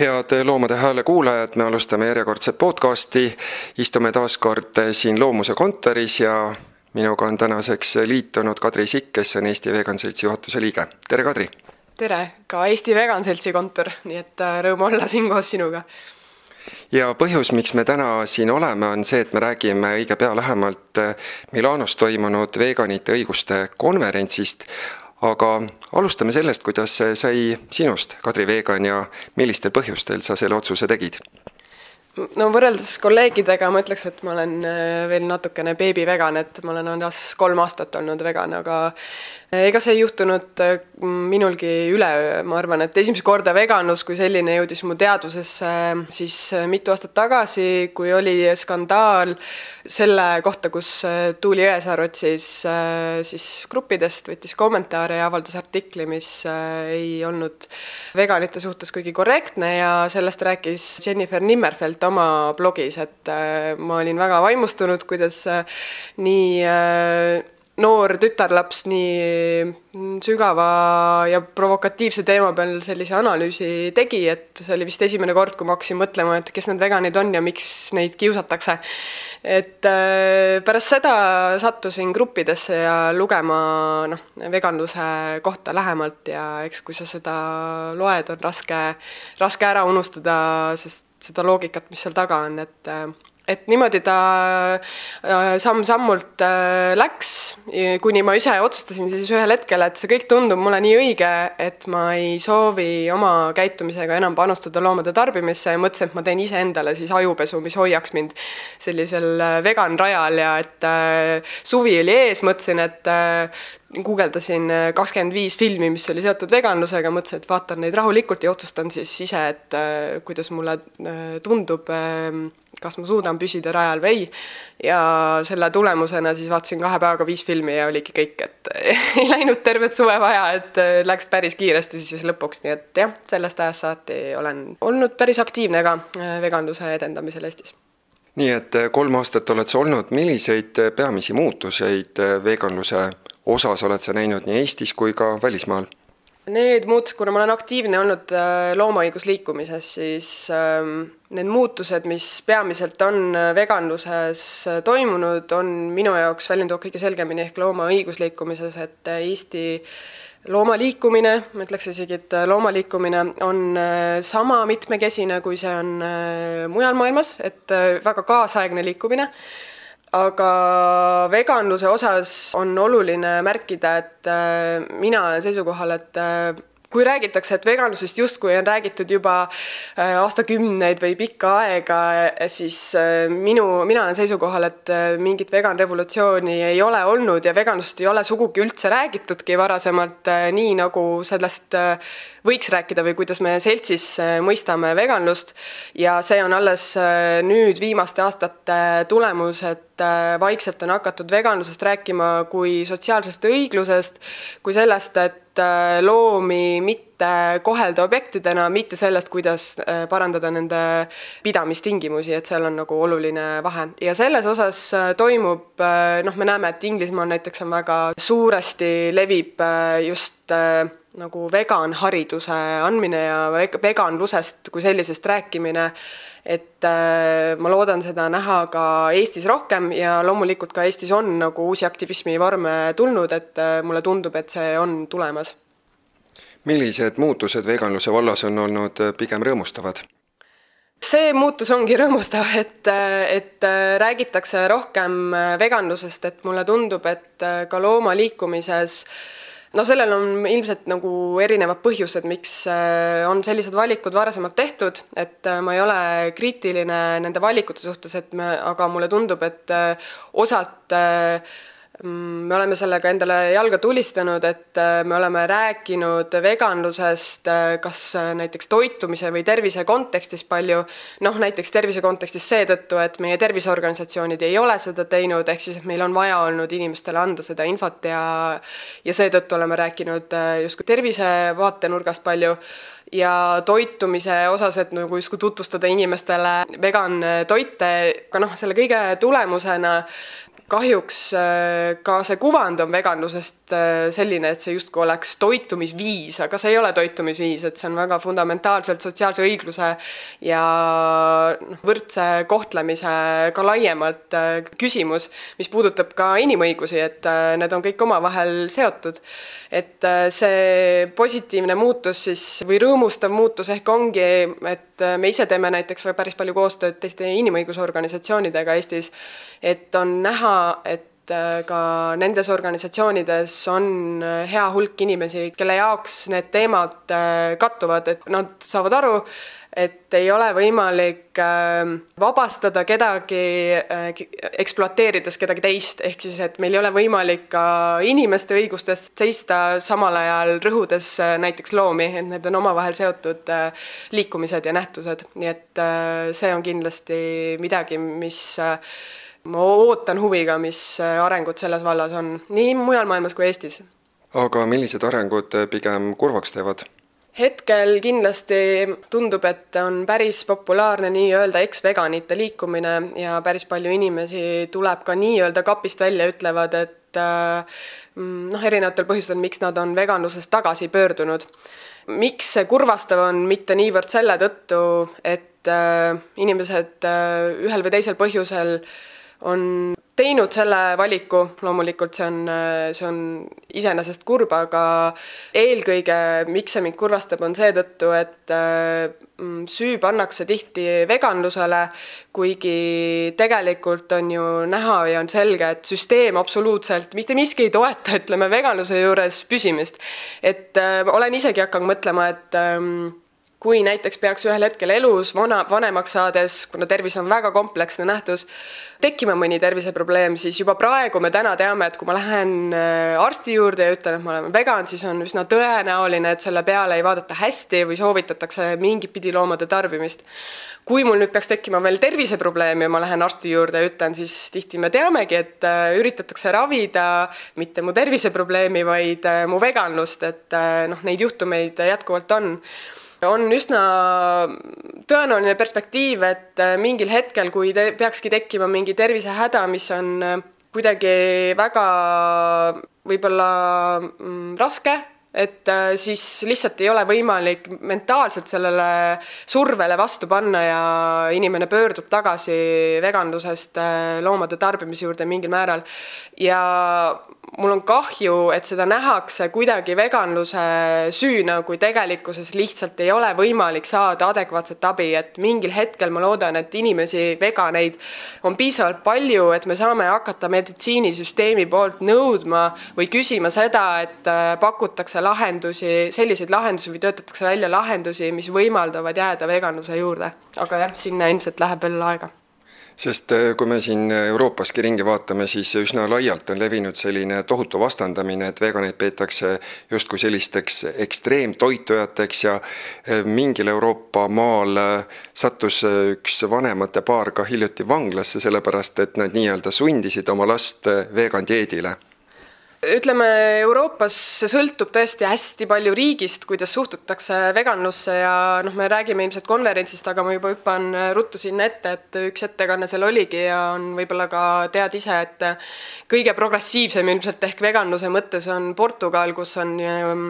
head Loomade Hääle kuulajad, me alustame järjekordset podcasti. istume taas kord siin Loomuse kontoris ja minuga on tänaseks liitunud Kadri Sikk, kes on Eesti Vegan Seltsi juhatuse liige. tere, Kadri! tere, ka Eesti Vegan Seltsi kontor, nii et äh, rõõm olla siin koos sinuga. ja põhjus, miks me täna siin oleme, on see, et me räägime õige pea lähemalt äh, Milanos toimunud veganite õiguste konverentsist, aga alustame sellest, kuidas sai sinust, Kadri Vegan, ja millistel põhjustel sa selle otsuse tegid? no võrreldes kolleegidega ma ütleks, et ma olen äh, veel natukene beebivegan, et ma olen alles kolm aastat olnud vegan, aga ega see ei juhtunud äh, minulgi üleöö, ma arvan, et esimest korda veganlus kui selline jõudis mu teadvusesse siis mitu aastat tagasi, kui oli skandaal selle kohta, kus Tuuli Jõesaar otsis siis gruppidest, võttis kommentaare ja avaldas artikli, mis ei olnud veganite suhtes kuigi korrektne ja sellest rääkis Jennifer Nimmerfeld oma blogis, et äh, ma olin väga vaimustunud, kuidas äh, nii äh, noor tütarlaps nii sügava ja provokatiivse teema peal sellise analüüsi tegi, et see oli vist esimene kord, kui ma hakkasin mõtlema, et kes need veganid on ja miks neid kiusatakse. et pärast seda sattusin gruppidesse ja lugema noh, veganluse kohta lähemalt ja eks kui sa seda loed, on raske, raske ära unustada, sest seda loogikat, mis seal taga on, et et niimoodi ta äh, samm-sammult äh, läks, kuni ma ise otsustasin siis ühel hetkel, et see kõik tundub mulle nii õige, et ma ei soovi oma käitumisega enam panustada loomade tarbimisse ja mõtlesin, et ma teen iseendale siis ajupesu, mis hoiaks mind sellisel äh, vegan rajal ja et suvi oli ees, mõtlesin, et guugeldasin äh, kakskümmend viis filmi, mis oli seotud veganlusega, mõtlesin, et vaatan neid rahulikult ja otsustan siis ise, et äh, kuidas mulle äh, tundub, ähm, kas ma suudan püsida rajal või ei. ja selle tulemusena siis vaatasin kahe päevaga viis filmi ja oligi kõik, et ei läinud tervet suve vaja, et läks päris kiiresti siis lõpuks, nii et jah, sellest ajast saati olen olnud päris aktiivne ka veganluse edendamisel Eestis nii et kolm aastat oled sa olnud, milliseid peamisi muutuseid veganluse osas oled sa näinud nii Eestis kui ka välismaal? Need muutused, kuna ma olen aktiivne olnud äh, loomaõigusliikumises, siis ähm, need muutused, mis peamiselt on äh, veganluses äh, toimunud, on minu jaoks väljenduvad kõige selgemini ehk loomaõigusliikumises, et Eesti loomaliikumine, ma ütleks isegi, et loomaliikumine on sama mitmekesine, kui see on mujal maailmas, et väga kaasaegne liikumine aga veganluse osas on oluline märkida, et äh, mina olen seisukohal, et äh, kui räägitakse, et veganlusest justkui on räägitud juba äh, aastakümneid või pikka aega, siis minu, mina olen seisukohal, et mingit veganrevolutsiooni ei ole olnud ja veganlusest ei ole sugugi üldse räägitudki varasemalt nii, nagu sellest võiks rääkida või kuidas me seltsis äh, mõistame veganlust. ja see on alles äh, nüüd viimaste aastate tulemus, et äh, vaikselt on hakatud veganlusest rääkima kui sotsiaalsest õiglusest, kui sellest, et loomi mitte kohelda objektidena, mitte sellest, kuidas parandada nende pidamistingimusi, et seal on nagu oluline vahe ja selles osas toimub noh, me näeme, et Inglismaal näiteks on väga suuresti levib just nagu veganhariduse andmine ja veganlusest kui sellisest rääkimine. et äh, ma loodan seda näha ka Eestis rohkem ja loomulikult ka Eestis on nagu uusi aktivismi vorme tulnud, et äh, mulle tundub, et see on tulemas. Millised muutused veganluse vallas on olnud äh, pigem rõõmustavad? see muutus ongi rõõmustav, et, et räägitakse rohkem veganlusest, et mulle tundub, et ka loomaliikumises äh, no sellel on ilmselt nagu erinevad põhjused, miks äh, on sellised valikud varasemalt tehtud, et äh, ma ei ole kriitiline nende valikute suhtes, et me, aga mulle tundub, et äh, osalt Mm, me oleme sellega endale jalga tulistanud, et äh, me oleme rääkinud veganlusest äh, kas äh, näiteks toitumise või tervise kontekstis palju, noh näiteks tervise kontekstis seetõttu, et meie terviseorganisatsioonid ei ole seda teinud, ehk siis, et meil on vaja olnud inimestele anda seda infot ja ja seetõttu oleme rääkinud justkui tervise vaatenurgast palju. Ja toitumise osas, et nagu justkui tutvustada inimestele vegan toite, aga noh, selle kõige tulemusena kahjuks äh, ka see kuvand on veganlusest äh, selline, et see justkui oleks toitumisviis, aga see ei ole toitumisviis, et see on väga fundamentaalselt sotsiaalse õigluse ja noh, võrdse kohtlemise ka laiemalt äh, küsimus, mis puudutab ka inimõigusi, et need on kõik omavahel seotud. et see positiivne muutus siis või rõõmustav muutus ehk ongi, et me ise teeme näiteks päris palju koostööd teiste inimõigusorganisatsioonidega Eestis, et on näha, et äh, ka nendes organisatsioonides on äh, hea hulk inimesi, kelle jaoks need teemad äh, kattuvad, et nad saavad aru, et ei ole võimalik vabastada kedagi, ekspluateerides kedagi teist, ehk siis, et meil ei ole võimalik ka inimeste õigustest seista, samal ajal rõhudes näiteks loomi, et need on omavahel seotud liikumised ja nähtused, nii et see on kindlasti midagi, mis ma ootan huviga, mis äh, arengud selles vallas on, nii mujal maailmas kui Eestis. aga millised arengud äh, pigem kurvaks teevad? hetkel kindlasti tundub, et on päris populaarne nii-öelda eksveganite liikumine ja päris palju inimesi tuleb ka nii-öelda kapist välja, ütlevad, et äh, mm, noh, erinevatel põhjustel, miks nad on veganlusest tagasi pöördunud. miks see kurvastav on, mitte niivõrd selle tõttu, et inimesed ühel või teisel põhjusel äh, on teinud selle valiku, loomulikult see on, see on iseenesest kurb, aga eelkõige, miks see mind kurvastab, on seetõttu, et mm, süü pannakse tihti veganlusele, kuigi tegelikult on ju näha ja on selge, et süsteem absoluutselt mitte miski ei toeta, ütleme, veganluse juures püsimist. et äh, olen isegi hakanud mõtlema, et ähm, kui näiteks peaks ühel hetkel elus vana, vanemaks saades, kuna tervis on väga kompleksne nähtus, tekkima mõni terviseprobleem, siis juba praegu me täna teame, et kui ma lähen äh, arsti juurde ja ütlen, et ma olen vegan, siis on üsna tõenäoline, et selle peale ei vaadata hästi või soovitatakse mingit pidi loomade tarbimist. kui mul nüüd peaks tekkima veel terviseprobleem ja ma lähen arsti juurde ja ütlen, siis tihti me teamegi, et äh, üritatakse ravida mitte mu terviseprobleemi, vaid äh, mu veganlust, et noh, neid juhtumeid jätkuvalt on on üsna tõenäoline perspektiiv, et äh, mingil hetkel, kui te peakski tekkima mingi tervisehäda, mis on äh, kuidagi väga võib-olla mm, raske et äh, siis lihtsalt ei ole võimalik mentaalselt sellele survele vastu panna ja inimene pöördub tagasi veganlusest äh, loomade tarbimise juurde mingil määral. ja mul on kahju, et seda nähakse kuidagi veganluse süüna, kui tegelikkuses lihtsalt ei ole võimalik saada adekvaatset abi, et mingil hetkel ma loodan, et inimesi, veganeid on piisavalt palju, et me saame hakata meditsiinisüsteemi poolt nõudma või küsima seda, et äh, pakutakse lahendusi, selliseid lahendusi või töötatakse välja lahendusi, mis võimaldavad jääda veganluse juurde. aga jah, sinna ilmselt läheb veel aega sest äh, kui me siin Euroopaski ringi vaatame, siis üsna laialt on levinud selline tohutu vastandamine, et veganeid peetakse justkui sellisteks ekstreemtoitujateks ja äh, mingil Euroopa maal sattus üks vanemate paar ka hiljuti vanglasse, sellepärast et nad nii-öelda sundisid oma last vegan dieedile ütleme, Euroopas see sõltub tõesti hästi palju riigist, kuidas suhtutakse veganlusse ja noh, me räägime ilmselt konverentsist, aga ma juba hüppan ruttu sinna ette, et üks ettekanne seal oligi ja on võib-olla ka tead ise, et kõige progressiivsem ilmselt ehk veganluse mõttes on Portugal, kus on ähm,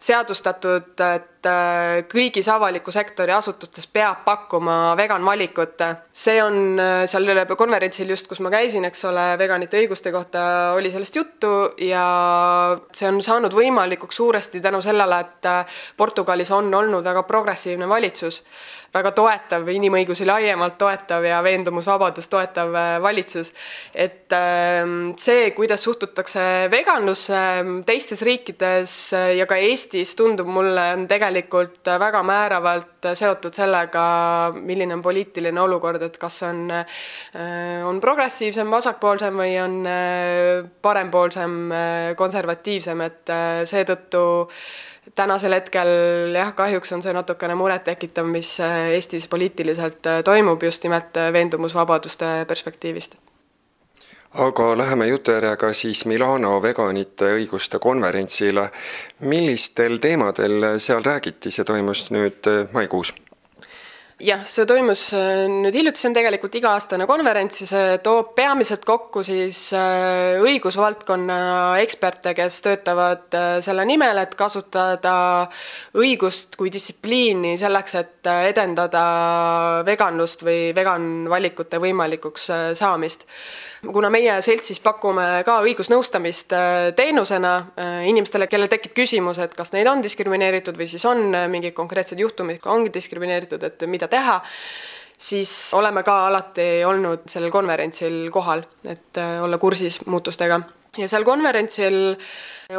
seadustatud, et äh, kõigis avaliku sektori asutustes peab pakkuma vegan valikut. see on äh, seal konverentsil just, kus ma käisin, eks ole, veganite õiguste kohta oli sellest juttu ja see on saanud võimalikuks suuresti tänu sellele, et äh, Portugalis on olnud väga progressiivne valitsus väga toetav, inimõigusi laiemalt toetav ja veendumusvabadust toetav äh, valitsus. et ähm, see, kuidas suhtutakse veganlusse ähm, teistes riikides äh, ja ka Eestis, tundub mulle, on tegelikult väga määravalt seotud sellega, milline on poliitiline olukord, et kas on, äh, on progressiivsem, vasakpoolsem või on parempoolsem, konservatiivsem, et seetõttu tänasel hetkel jah, kahjuks on see natukene murettekitav, mis äh, Eestis poliitiliselt äh, toimub just nimelt äh, veendumusvabaduste perspektiivist. aga läheme jutujärjega siis Milano veganite õiguste konverentsile. millistel teemadel seal räägiti, see toimus nüüd maikuus? Jah, see toimus äh, nüüd hiljuti, see on tegelikult iga-aastane konverents ja see toob peamiselt kokku siis äh, õigusvaldkonna eksperte, kes töötavad äh, selle nimel, et kasutada õigust kui distsipliini selleks, et edendada veganlust või vegan valikute võimalikuks saamist kuna meie seltsis pakume ka õigusnõustamist teenusena inimestele, kellel tekib küsimus, et kas neid on diskrimineeritud või siis on mingid konkreetsed juhtumid, ongi diskrimineeritud, et mida teha, siis oleme ka alati olnud sellel konverentsil kohal, et äh, olla kursis muutustega. Ja seal konverentsil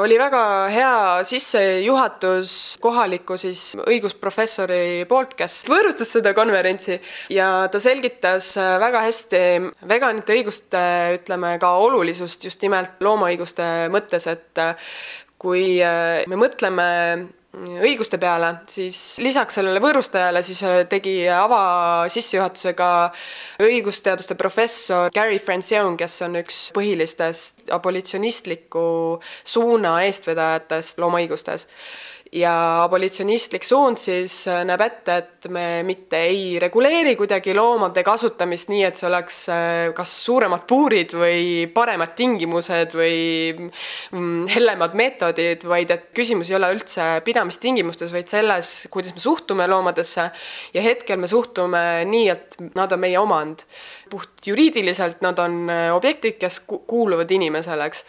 oli väga hea sissejuhatus kohaliku siis õigusprofessori poolt, kes võõrustas seda konverentsi ja ta selgitas väga hästi veganite õiguste, ütleme ka olulisust just nimelt loomaõiguste mõttes, et kui me mõtleme õiguste peale, siis lisaks sellele võõrustajale siis äh, tegi avasissejuhatuse ka õigusteaduste professor Gary Francione, kes on üks põhilistest abolitsionistliku suuna eestvedajatest loomaõigustes ja abolitsionistlik suund siis äh, näeb ette, et me mitte ei reguleeri kuidagi loomade kasutamist nii, et see oleks äh, kas suuremad puurid või paremad tingimused või mm, hellemad meetodid, vaid et küsimus ei ole üldse pidamistingimustes, vaid selles, kuidas me suhtume loomadesse ja hetkel me suhtume nii, et nad on meie omand. puht juriidiliselt nad on äh, objektid, kes kuuluvad inimesele, eks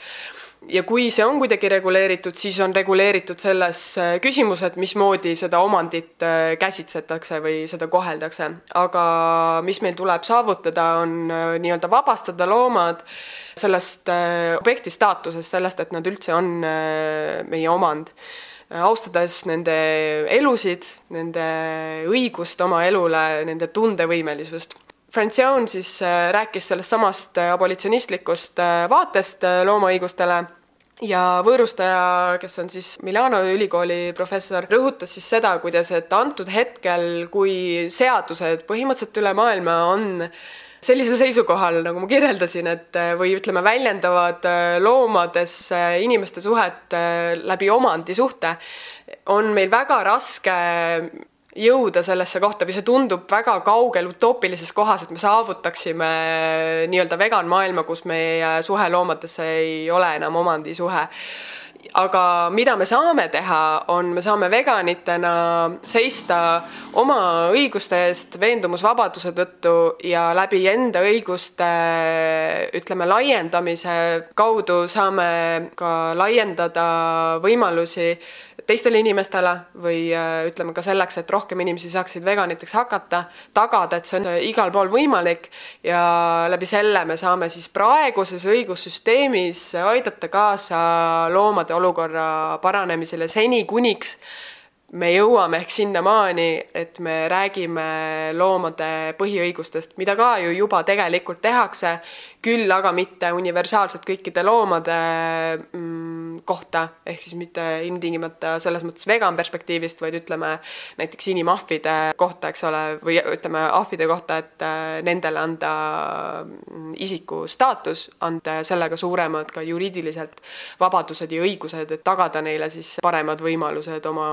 ja kui see on kuidagi reguleeritud, siis on reguleeritud selles äh, küsimus, et mismoodi seda omandit äh, käsitsetakse või seda koheldakse. aga mis meil tuleb saavutada, on äh, nii-öelda vabastada loomad sellest objekti staatusest, sellest, et nad üldse on meie omand austades nende elusid, nende õigust oma elule, nende tundevõimelisust. Francione siis äh, rääkis sellest samast äh, abolitsionistlikust äh, vaatest loomaõigustele. Ja võõrustaja, kes on siis Milano ülikooli professor, rõhutas siis seda, kuidas, et antud hetkel, kui seadused põhimõtteliselt üle maailma on sellisel seisukohal, nagu ma kirjeldasin, et või ütleme, väljendavad loomades inimeste suhet läbi omandisuhte, on meil väga raske jõuda sellesse kohta või see tundub väga kaugel utoopilises kohas, et me saavutaksime nii-öelda vegan maailma, kus meie suhe loomadesse ei ole enam omandisuhe. Aga mida me saame teha, on, me saame veganitena seista oma õiguste eest veendumusvabaduse tõttu ja läbi enda õiguste ütleme, laiendamise kaudu saame ka laiendada võimalusi teistele inimestele või äh, ütleme ka selleks, et rohkem inimesi saaksid veganiteks hakata, tagada, et see on igal pool võimalik. Ja läbi selle me saame siis praeguses õigussüsteemis aidata kaasa loomade olukorra paranemisele seni, kuniks me jõuame ehk sinnamaani, et me räägime loomade põhiõigustest, mida ka ju juba tegelikult tehakse, küll aga mitte universaalselt kõikide loomade mm, kohta, ehk siis mitte ilmtingimata selles mõttes vegan perspektiivist, vaid ütleme näiteks inimahvide kohta, eks ole, või ütleme ahvide kohta, et äh, nendele anda mm, isiku staatus, anda sellega suuremad ka juriidiliselt vabadused ja õigused, et tagada neile siis paremad võimalused oma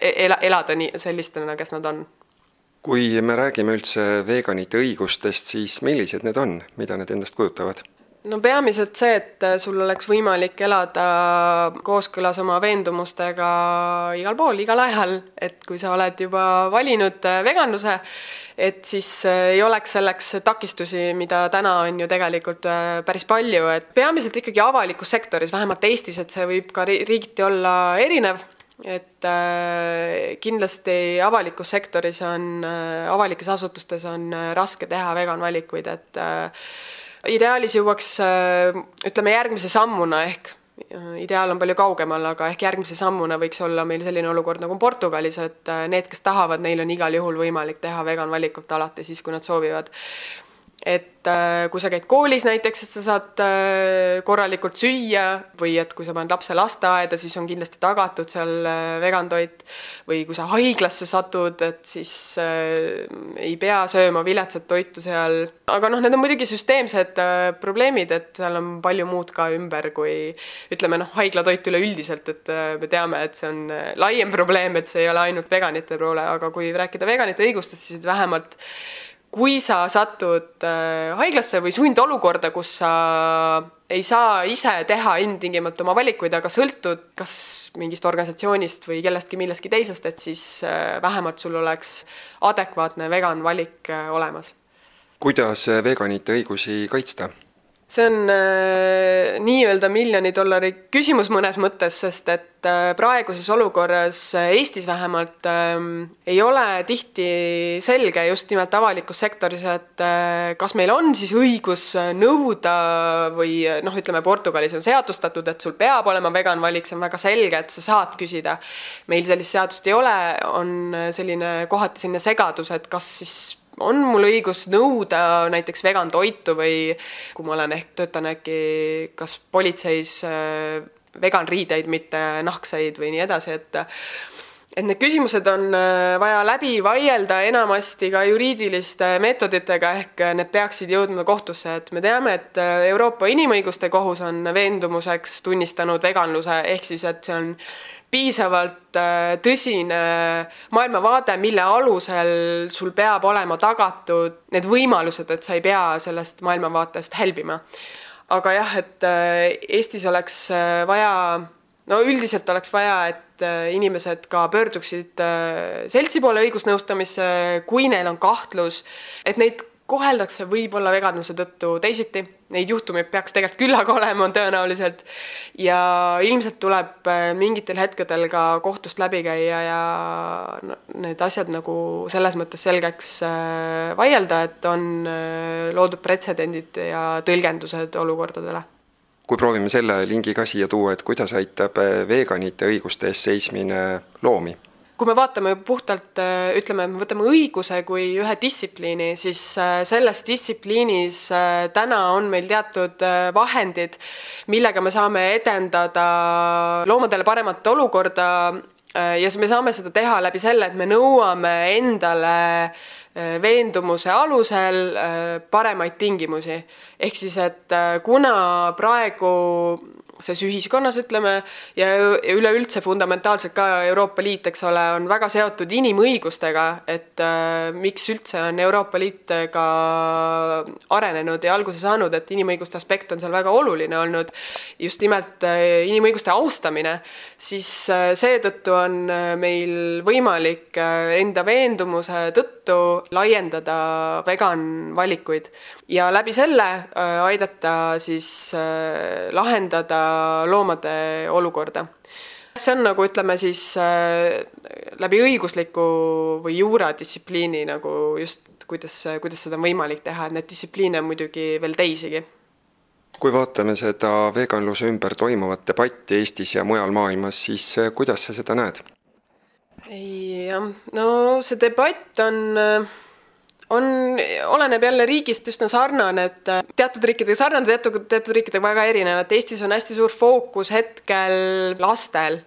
ela, elada nii sellistena, kes nad on. kui me räägime üldse veganite õigustest, siis millised need on, mida need endast kujutavad? no peamiselt see, et sul oleks võimalik elada kooskõlas oma veendumustega igal pool, igal ajal, et kui sa oled juba valinud veganluse, et siis ei oleks selleks takistusi, mida täna on ju tegelikult päris palju, et peamiselt ikkagi avalikus sektoris, vähemalt Eestis, et see võib ka riigiti olla erinev et äh, kindlasti avalikus sektoris on äh,, avalikes asutustes on äh, raske teha vegan valikuid, et ideaalis jõuaks ütleme järgmise sammuna ehk ideaal on palju kaugemal, aga ehk järgmise sammuna võiks olla meil selline olukord nagu Portugalis, et need, kes tahavad, neil on igal juhul võimalik teha vegan valikut alati siis, kui nad soovivad et äh, kui sa käid koolis näiteks, et sa saad äh, korralikult süüa või et kui sa paned lapse lasteaeda, siis on kindlasti tagatud seal äh, vegan toit. või kui sa haiglasse satud, et siis ei pea sööma viletsat toitu seal. aga noh, need on muidugi süsteemsed probleemid, et seal on palju muud ka ümber kui ütleme noh, haiglatoit üleüldiselt, et me teame, et see on laiem probleem, et see ei ole ainult veganite poole, aga kui rääkida veganite õigustest, siis vähemalt kui sa satud äh, haiglasse või sundolukorda, kus sa ei saa ise teha ilmtingimata oma valikuid, aga sõltud kas mingist organisatsioonist või kellestki millestki teisest, et siis äh, vähemalt sul oleks adekvaatne vegan valik äh, olemas. kuidas veganite õigusi kaitsta? See on äh, nii-öelda miljoni dollari küsimus mõnes mõttes, sest et äh, praeguses olukorras äh, Eestis vähemalt äh, ei ole tihti selge just nimelt avalikus sektoris, et äh, kas meil on siis õigus äh, nõuda või äh, noh, ütleme Portugalis on seadustatud, et sul peab olema vegan valik, see on väga selge, et sa saad küsida. meil sellist seadust ei ole, on selline kohati selline segadus, et kas siis on mul õigus nõuda näiteks vegan toitu või kui ma olen ehk, töötan äkki kas politseis äh, vegan riideid, mitte nahkseid või nii edasi, et et need küsimused on äh, vaja läbi vaielda enamasti ka juriidiliste meetoditega, ehk need peaksid jõudma kohtusse, et me teame, et äh, Euroopa Inimõiguste Kohus on veendumuseks tunnistanud veganluse, ehk siis et see on piisavalt äh, tõsine maailmavaade, mille alusel sul peab olema tagatud need võimalused, et sa ei pea sellest maailmavaatest hälbima. aga jah, et Eestis oleks vaja, no üldiselt oleks vaja, et äh, inimesed ka pöörduksid äh, seltsi poole õigusnõustamisse, kui neil on kahtlus, et neid koheldakse võib-olla veganluse tõttu teisiti, neid juhtumeid peaks tegelikult küllaga olema tõenäoliselt. Ja ilmselt tuleb äh, mingitel hetkedel ka kohtust läbi käia ja need asjad nagu selles mõttes selgeks vaielda, et on loodud pretsedendid ja tõlgendused olukordadele kui proovime selle lingi ka siia tuua, et kuidas aitab eh, veganite õiguste eest seismine loomi? kui me vaatame puhtalt, eh, ütleme, me võtame õiguse kui ühe distsipliini, siis eh, selles distsipliinis täna on meil teatud vahendid, millega me saame edendada loomadele paremat olukorda ja me saame seda teha läbi selle, et me nõuame endale Äh, veendumuse alusel äh, paremaid tingimusi. ehk siis, et äh, kuna praegu ses ühiskonnas, ütleme, ja üleüldse fundamentaalselt ka Euroopa Liit, eks ole, on väga seotud inimõigustega, et äh, miks üldse on Euroopa Liit ka arenenud ja alguse saanud, et inimõiguste aspekt on seal väga oluline olnud, just nimelt äh, inimõiguste austamine, siis äh, seetõttu on äh, meil võimalik enda veendumuse tõttu laiendada vegan valikuid ja läbi selle aidata siis lahendada loomade olukorda. see on nagu ütleme siis läbi õigusliku või juuradistsipliini nagu just, kuidas, kuidas seda on võimalik teha, et neid distsipliine on muidugi veel teisigi. Kui vaatame seda veganluse ümber toimuvat debatti Eestis ja mujal maailmas, siis kuidas sa seda näed? jah, no see debatt on on, oleneb jälle riigist üsna sarnane, et äh, teatud riikidega sarnane, teatud, teatud riikidega väga erinev, et Eestis on hästi suur fookus hetkel lastel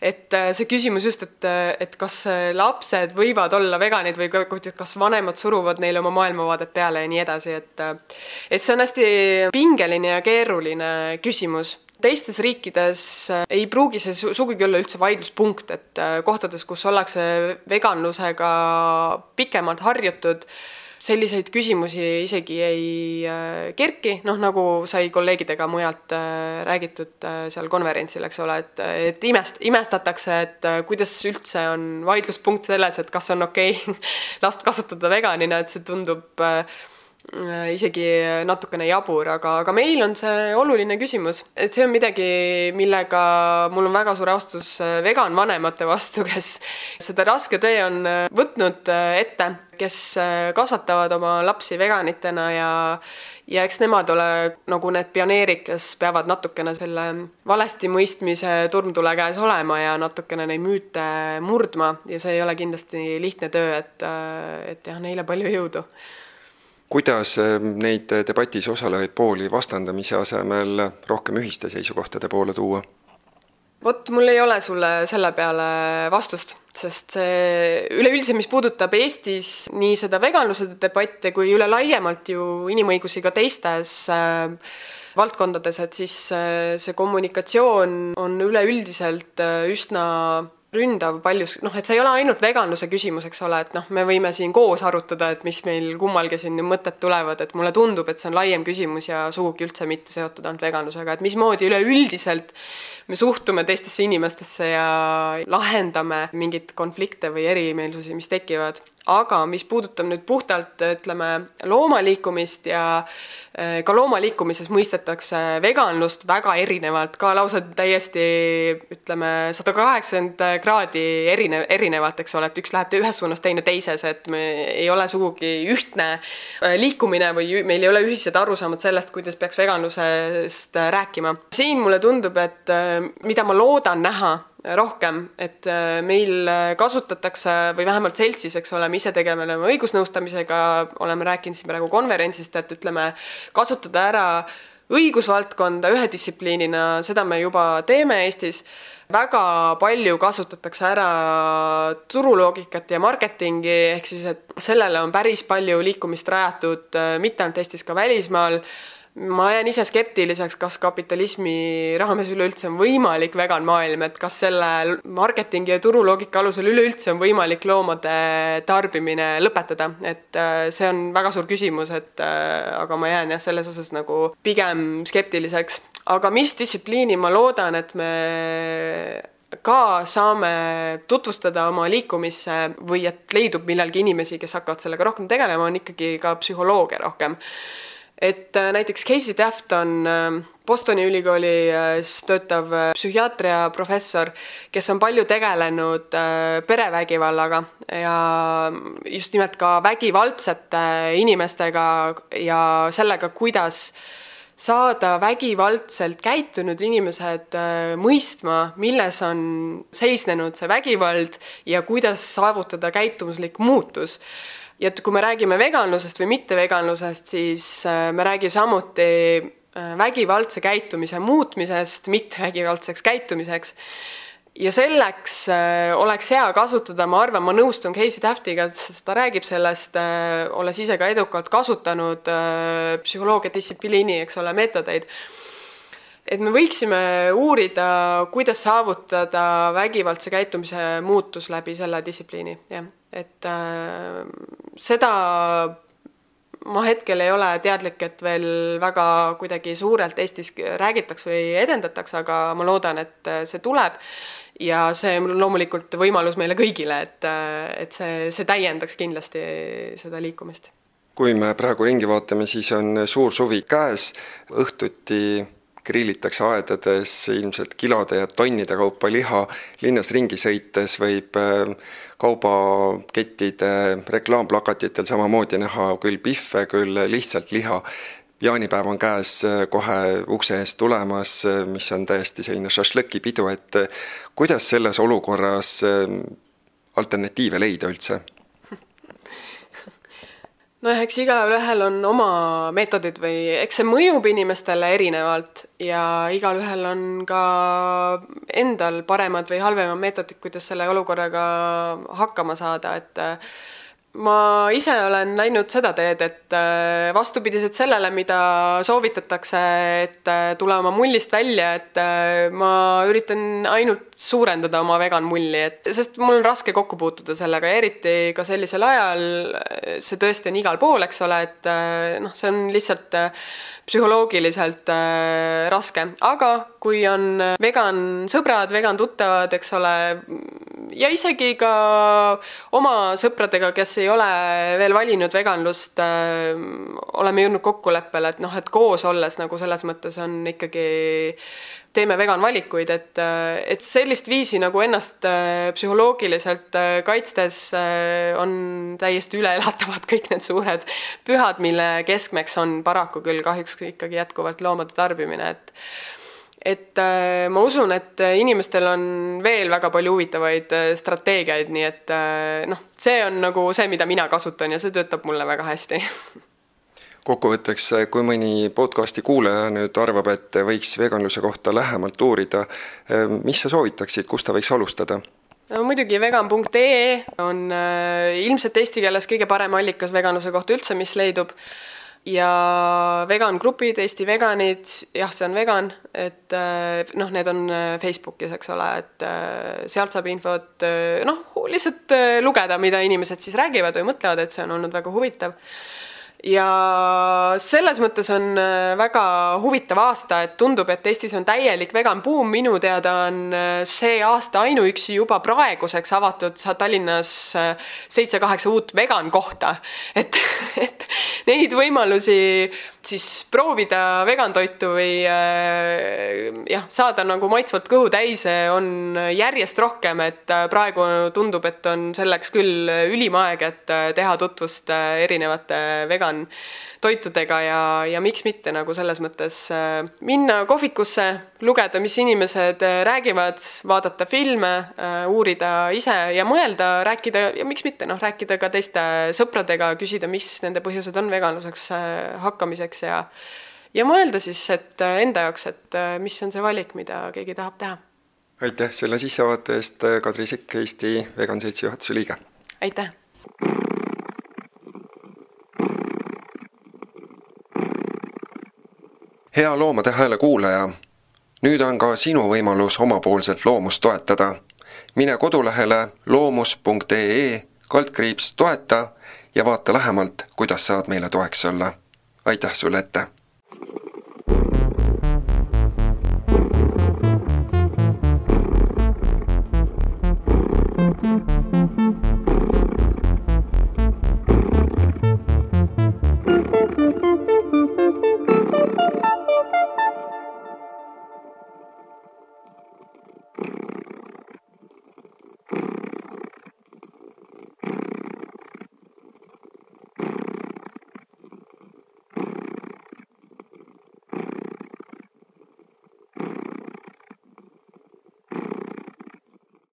et äh, see küsimus just, et, äh, et kas lapsed võivad olla veganid või kas vanemad suruvad neile oma maailmavaadet peale ja nii edasi, et et see on hästi pingeline ja keeruline küsimus. Teistes riikides ei pruugi see sugugi olla üldse vaidluspunkt, et äh, kohtades, kus ollakse veganlusega pikemalt harjutud, selliseid küsimusi isegi ei äh, kerki, noh nagu sai kolleegidega mujalt äh, räägitud seal konverentsil, eks ole, et, et imest-, imestatakse, et kuidas üldse on vaidluspunkt selles, et kas on okei okay last kasvatada veganina, et see tundub äh, Äh, isegi natukene jabur, aga, aga meil on see oluline küsimus, et see on midagi, millega mul on väga suur austus äh, vegan vanemate vastu, kes seda raske tee on äh, võtnud ette, kes kasvatavad oma lapsi veganitena ja ja eks nemad ole nagu need pioneerid, kes peavad natukene selle valesti mõistmise turmtule käes olema ja natukene neid müüte murdma ja see ei ole kindlasti lihtne töö, et, et jah, neile palju jõudu kuidas neid debatis osalevaid pooli vastandamise asemel rohkem ühiste seisukohtade poole tuua? Vot mul ei ole sulle selle peale vastust, sest see üleüldse, mis puudutab Eestis nii seda veganluse debatti kui üle laiemalt ju inimõigusi ka teistes äh, valdkondades, et siis äh, see kommunikatsioon on üleüldiselt äh, üsna ründav paljus, noh, et see ei ole ainult veganluse küsimus, eks ole, et noh, me võime siin koos arutada, et mis meil kummalgi siin mõtted tulevad, et mulle tundub, et see on laiem küsimus ja sugugi üldse mitte seotud ainult veganlusega, et mismoodi üleüldiselt me suhtume teistesse inimestesse ja lahendame mingeid konflikte või erimeelsusi, mis tekivad aga mis puudutab nüüd puhtalt ütleme loomaliikumist ja eh, ka loomaliikumises mõistetakse veganlust väga erinevalt, ka lausa täiesti ütleme sada kaheksakümmend kraadi erinev, erinevalt, eks ole, et üks läheb ühes suunas, teine teises, et me ei ole sugugi ühtne eh, liikumine või meil ei ole ühised arusaamad sellest, kuidas peaks veganlusest rääkima. siin mulle tundub, et mida ma loodan näha rohkem, et äh, meil kasutatakse või vähemalt seltsis, eks ole, me ise tegeleme õigusnõustamisega, oleme rääkinud siin praegu konverentsist, et ütleme, kasutada ära õigusvaldkonda ühe distsipliinina, seda me juba teeme Eestis. väga palju kasutatakse ära turuloogikat ja marketingi, ehk siis, et sellele on päris palju liikumist rajatud, äh, mitte ainult Eestis, ka välismaal ma jään ise skeptiliseks, kas kapitalismi raames üleüldse on võimalik vegan maailm, et kas selle marketingi ja turuloogika alusel üleüldse on võimalik loomade tarbimine lõpetada, et äh, see on väga suur küsimus, et äh, aga ma jään jah, selles osas nagu pigem skeptiliseks. aga mis distsipliini ma loodan, et me ka saame tutvustada oma liikumisse või et leidub millalgi inimesi, kes hakkavad sellega rohkem tegelema, on ikkagi ka psühholoogia rohkem et äh, näiteks Casey Taft on ähm, Bostoni ülikoolis äh, töötav äh, psühhiaatria professor, kes on palju tegelenud perevägivallaga ja just nimelt ka vägivaldsete inimestega ja sellega, kuidas saada vägivaldselt käitunud inimesed mõistma, milles on seisnenud see vägivald ja kuidas saavutada käitumuslik muutus ja et kui me räägime veganlusest või mitteveganlusest, siis äh, me räägime samuti äh, vägivaldse käitumise muutmisest mittevägivaldseks käitumiseks. ja selleks äh, oleks hea kasutada, ma arvan, ma nõustun Casey Taftiga, sest ta räägib sellest, olles ise ka edukalt kasutanud psühholoogia distsipliini, eks ole, meetodeid et me võiksime uurida, kuidas saavutada vägivaldse käitumise muutus läbi selle distsipliini, jah et äh, seda ma hetkel ei ole teadlik, et veel väga kuidagi suurelt Eestis räägitakse või edendatakse, aga ma loodan, et see tuleb. ja see on loomulikult võimalus meile kõigile, et, et see, see täiendaks kindlasti seda liikumist. kui me praegu ringi vaatame, siis on suur suvi käes, õhtuti grillitakse aedades ilmselt kilode ja tonnide kaupa liha, linnas ringi sõites võib äh, kaubakettide reklaamplakatitel samamoodi näha küll pihve, küll lihtsalt liha. jaanipäev on käes äh, kohe ukse eest tulemas, äh, mis on täiesti selline šašlõkipidu, et kuidas selles olukorras alternatiive leida üldse? Nojah, eks igalühel on oma meetodid või eks see mõjub inimestele erinevalt ja igalühel on ka endal paremad või halvemad meetodid, kuidas selle olukorraga hakkama saada, et ma ise olen läinud seda teed, et äh, vastupidiselt sellele, mida soovitatakse, et äh, tule oma mullist välja, et äh, ma üritan ainult suurendada oma vegan mulli, et sest mul on raske kokku puutuda sellega, eriti ka sellisel ajal. see tõesti on igal pool, eks ole, et noh, see on lihtsalt psühholoogiliselt raske, aga kui on vegan sõbrad, vegan tuttavad, eks ole ja isegi ka oma sõpradega, kes ei ole veel valinud veganlust äh,, oleme jõudnud kokkuleppele, et noh, et koos olles nagu selles mõttes on ikkagi teeme vegan valikuid, et, et sellist viisi nagu ennast äh, psühholoogiliselt äh, kaitstes äh, on täiesti üleelatavad kõik need suured pühad, mille keskmeks on paraku küll kahjuks ikkagi jätkuvalt loomade tarbimine, et et äh, ma usun, et inimestel on veel väga palju huvitavaid äh, strateegiaid, nii et äh, noh, see on nagu see, mida mina kasutan ja see töötab mulle väga hästi kokkuvõtteks, kui mõni podcasti kuulaja nüüd arvab, et võiks veganluse kohta lähemalt uurida, mis sa soovitaksid, kust ta võiks alustada? no muidugi vegan.ee on äh, ilmselt eesti keeles kõige parem allikas veganluse kohta üldse, mis leidub ja vegan grupid, Eesti veganid, jah, see on vegan, et äh, noh, need on äh, Facebookis, eks ole, et sealt saab infot noh, lihtsalt lugeda, mida inimesed siis räägivad või mõtlevad, et see on olnud väga huvitav ja selles mõttes on äh, väga huvitav aasta, et tundub, et Eestis on täielik vegan buum, minu teada on äh, see aasta ainuüksi juba praeguseks avatud Tallinnas äh, seitse-kaheksa uut vegan kohta. et, et neid võimalusi siis proovida vegan toitu või jah, saada nagu maitsvalt kõhu täis on järjest rohkem, et praegu tundub, et on selleks küll ülim aeg, et teha tutvust erinevate vegan toitudega ja, ja miks mitte nagu selles mõttes äh, minna kohvikusse, lugeda, mis inimesed äh, räägivad, vaadata filme, äh, uurida ise ja mõelda, rääkida ja miks mitte noh, rääkida ka teiste sõpradega, küsida, mis nende põhjused on veganluseks hakkamiseks ja ja mõelda siis, et enda jaoks, et mis on see valik, mida keegi tahab teha. aitäh selle sissevaate eest, Kadri Sikk, Eesti Vegan Seltsi juhatuse liige. aitäh hea Loomade Hääle kuulaja, nüüd on ka sinu võimalus omapoolselt loomust toetada. mine kodulehele loomus.ee kaldkriips toeta ja vaata lähemalt, kuidas saad meile toeks olla. Aitäh sulle ette!